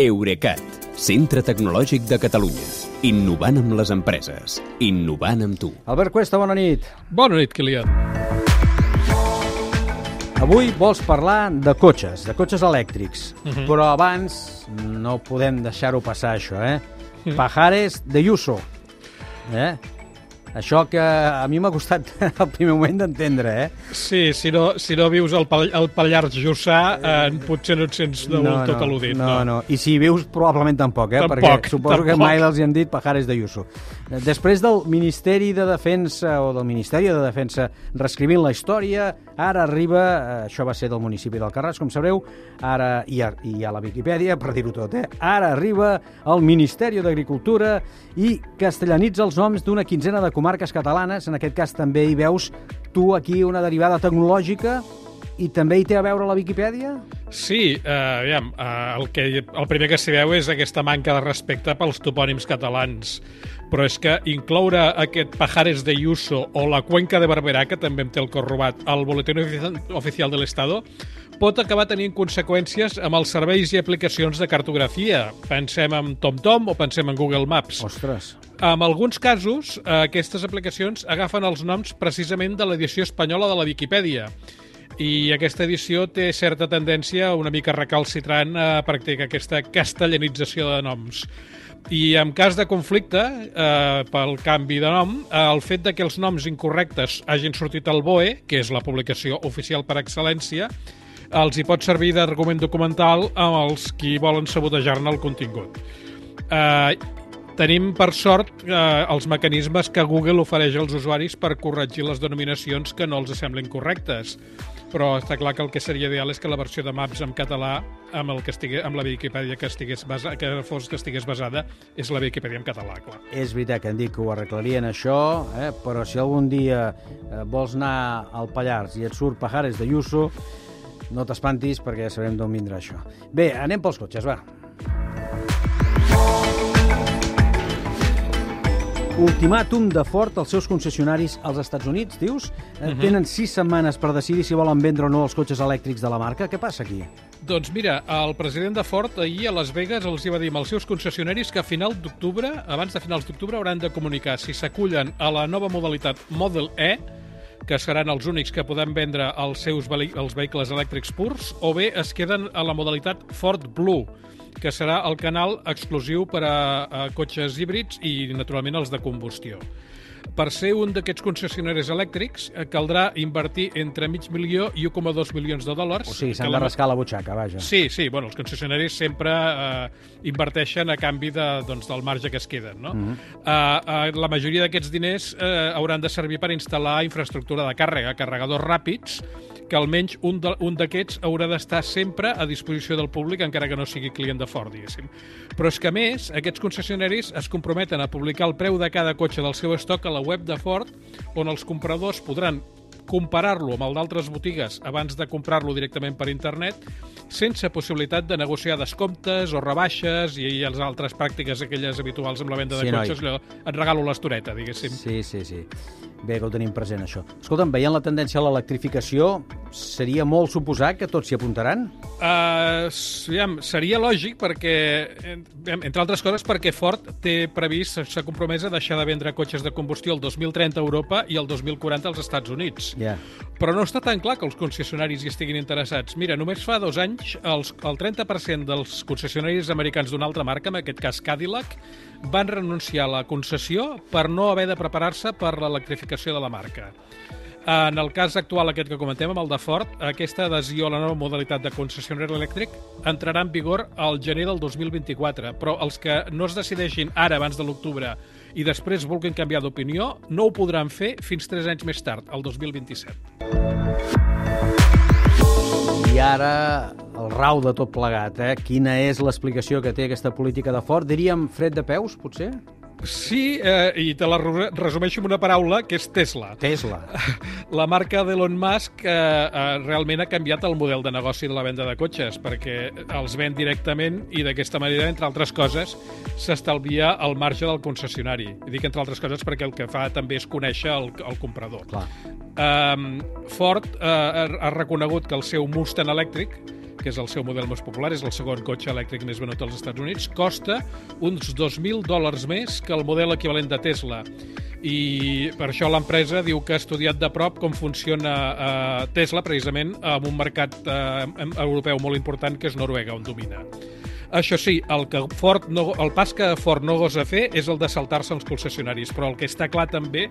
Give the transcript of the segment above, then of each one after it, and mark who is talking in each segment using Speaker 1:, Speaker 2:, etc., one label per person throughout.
Speaker 1: Eurecat, centre tecnològic de Catalunya. Innovant amb les empreses. Innovant amb tu.
Speaker 2: Albert Cuesta, bona nit.
Speaker 3: Bona nit, Kilian.
Speaker 2: Avui vols parlar de cotxes, de cotxes elèctrics. Uh -huh. Però abans no podem deixar-ho passar, això, eh? Uh -huh. Pajares de Yuso. Eh? Això que a mi m'ha costat al primer moment d'entendre, eh?
Speaker 3: Sí, si no, si no vius al, Pall al Pallars Jussà, eh, potser no et sents de no, tot
Speaker 2: no,
Speaker 3: al·ludit.
Speaker 2: No, no, no. I si vius, probablement tampoc, eh?
Speaker 3: Tampoc,
Speaker 2: Perquè suposo
Speaker 3: tampoc.
Speaker 2: que mai els hi han dit pajares de Yuso. Després del Ministeri de Defensa o del Ministeri de Defensa reescrivint la història, ara arriba, eh, això va ser del municipi d'Alcarràs, com sabreu, ara hi ha, hi ha la Viquipèdia, per dir-ho tot, eh? Ara arriba el Ministeri d'Agricultura i castellanitza els noms d'una quinzena de comarques catalanes, en aquest cas també hi veus tu aquí una derivada tecnològica i també hi té a veure la Viquipèdia?
Speaker 3: Sí, eh, aviam, eh, el, que, el primer que s'hi veu és aquesta manca de respecte pels topònims catalans. Però és que incloure aquest Pajares de Yuso o la Cuenca de Barberà, que també em té el cor robat, al Boletín Ofici- Oficial de l'Estado, pot acabar tenint conseqüències amb els serveis i aplicacions de cartografia. Pensem en TomTom o pensem en Google Maps.
Speaker 2: Ostres.
Speaker 3: En alguns casos, eh, aquestes aplicacions agafen els noms precisament de l'edició espanyola de la Viquipèdia. I aquesta edició té certa tendència una mica recalcitrant a practicar aquesta castellanització de noms. I en cas de conflicte, eh, pel canvi de nom, eh, el fet de que els noms incorrectes hagin sortit al BOE, que és la publicació oficial per excel·lència, els hi pot servir d'argument documental amb els qui volen sabotejar-ne el contingut. Eh, tenim, per sort, eh, els mecanismes que Google ofereix als usuaris per corregir les denominacions que no els semblin correctes. Però està clar que el que seria ideal és que la versió de Maps en català, amb, el que estigui, amb la Viquipèdia que, estigués basa, que fos que estigués basada, és la Viquipèdia en català, clar.
Speaker 2: És veritat que han dit que ho arreglarien això, eh? però si algun dia eh, vols anar al Pallars i et surt Pajares de Yuso, no t'espantis perquè ja sabrem d'on vindrà això. Bé, anem pels cotxes, va. Ultimàtum de Ford als seus concessionaris als Estats Units, dius? Eh, Tenen sis setmanes per decidir si volen vendre o no els cotxes elèctrics de la marca. Què passa aquí?
Speaker 3: Doncs mira, el president de Ford ahir a Las Vegas els hi va dir als seus concessionaris que a final d'octubre, abans de finals d'octubre, hauran de comunicar si s'acullen a la nova modalitat Model E, que seran els únics que podran vendre els seus els vehicles elèctrics purs, o bé es queden a la modalitat Ford Blue, que serà el canal exclusiu per a, a cotxes híbrids i, naturalment, els de combustió. Per ser un d'aquests concessionaris elèctrics, eh, caldrà invertir entre mig milió i 1,2 milions de dòlars.
Speaker 2: O sigui, s'han de
Speaker 3: la-
Speaker 2: rascar la butxaca, vaja.
Speaker 3: Sí, sí, bueno, els concessionaris sempre eh, inverteixen a canvi de, doncs, del marge que es queden. No? Mm -hmm. eh, eh, la majoria d'aquests diners eh, hauran de servir per instal·lar infraestructura de càrrega, carregadors ràpids, que almenys un d'aquests haurà d'estar sempre a disposició del públic, encara que no sigui client de Ford, diguéssim. Però és que, a més, aquests concessionaris es comprometen a publicar el preu de cada cotxe del seu estoc a la web de Ford, on els compradors podran comparar-lo amb el d'altres botigues abans de comprar-lo directament per internet, sense possibilitat de negociar descomptes o rebaixes i les altres pràctiques aquelles habituals amb la venda de
Speaker 2: Sí, noi.
Speaker 3: cotxes, allò, et regalo l'estoreta, diguéssim.
Speaker 2: Sí, sí, sí. Bé que ho tenim present, això. Escolta'm, veient la tendència a l'electrificació, seria molt suposat que tots s'hi apuntaran?
Speaker 3: Uh, aviam, seria lògic perquè, en- entre altres coses, perquè Ford té previst, s'ha compromès a deixar de vendre cotxes de combustió el 2030 a Europa i el 2040 als Estats Units.
Speaker 2: Ja.
Speaker 3: Però no està tan clar que els concessionaris hi estiguin interessats. Mira, només fa dos anys els, el 30% dels concessionaris americans d'una altra marca, en aquest cas Cadillac, van renunciar a la concessió per no haver de preparar-se per l'electrificació de la marca. En el cas actual, aquest que comentem, amb el de Ford, aquesta adhesió a la nova modalitat de concessionari elèctric entrarà en vigor al gener del 2024, però els que no es decideixin ara, abans de l'octubre, i després vulguin canviar d'opinió, no ho podran fer fins 3 anys més tard, el 2027.
Speaker 2: I ara, el rau de tot plegat, eh? Quina és l'explicació que té aquesta política de Ford? Diríem fred de peus, potser?
Speaker 3: Sí, eh, i te la re- resumeixo amb una paraula, que és Tesla.
Speaker 2: Tesla.
Speaker 3: La marca d'Elon Musk eh, eh, realment ha canviat el model de negoci de la venda de cotxes, perquè els ven directament i d'aquesta manera, entre altres coses, s'estalvia el marge del concessionari. I dic entre altres coses perquè el que fa també és conèixer el, el comprador.
Speaker 2: Clar.
Speaker 3: Um, Ford ha ha reconegut que el seu Mustang elèctric que és el seu model més popular, és el segon cotxe elèctric més venut als Estats Units, costa uns 2.000 dòlars més que el model equivalent de Tesla. I per això l'empresa diu que ha estudiat de prop com funciona eh, Tesla, precisament, en un mercat eh, europeu molt important, que és Noruega, on domina. Això sí, el, que Ford no, el pas que Ford no gosa fer és el de saltar-se els concessionaris, però el que està clar també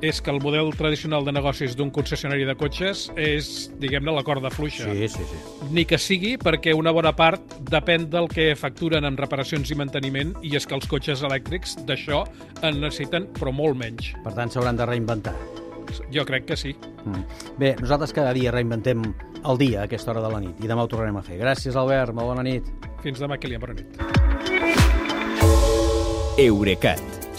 Speaker 3: és que el model tradicional de negocis d'un concessionari de cotxes és, diguem-ne, la corda fluixa.
Speaker 2: Sí, sí, sí.
Speaker 3: Ni que sigui perquè una bona part depèn del que facturen en reparacions i manteniment i és que els cotxes elèctrics d'això en necessiten, però molt menys.
Speaker 2: Per tant, s'hauran de reinventar.
Speaker 3: Jo crec que sí.
Speaker 2: Mm. Bé, nosaltres cada dia reinventem el dia a aquesta hora de la nit i demà ho tornarem a fer. Gràcies, Albert. Molt bona nit.
Speaker 3: Fins demà, Kilian. Bona nit.
Speaker 1: Eurecat,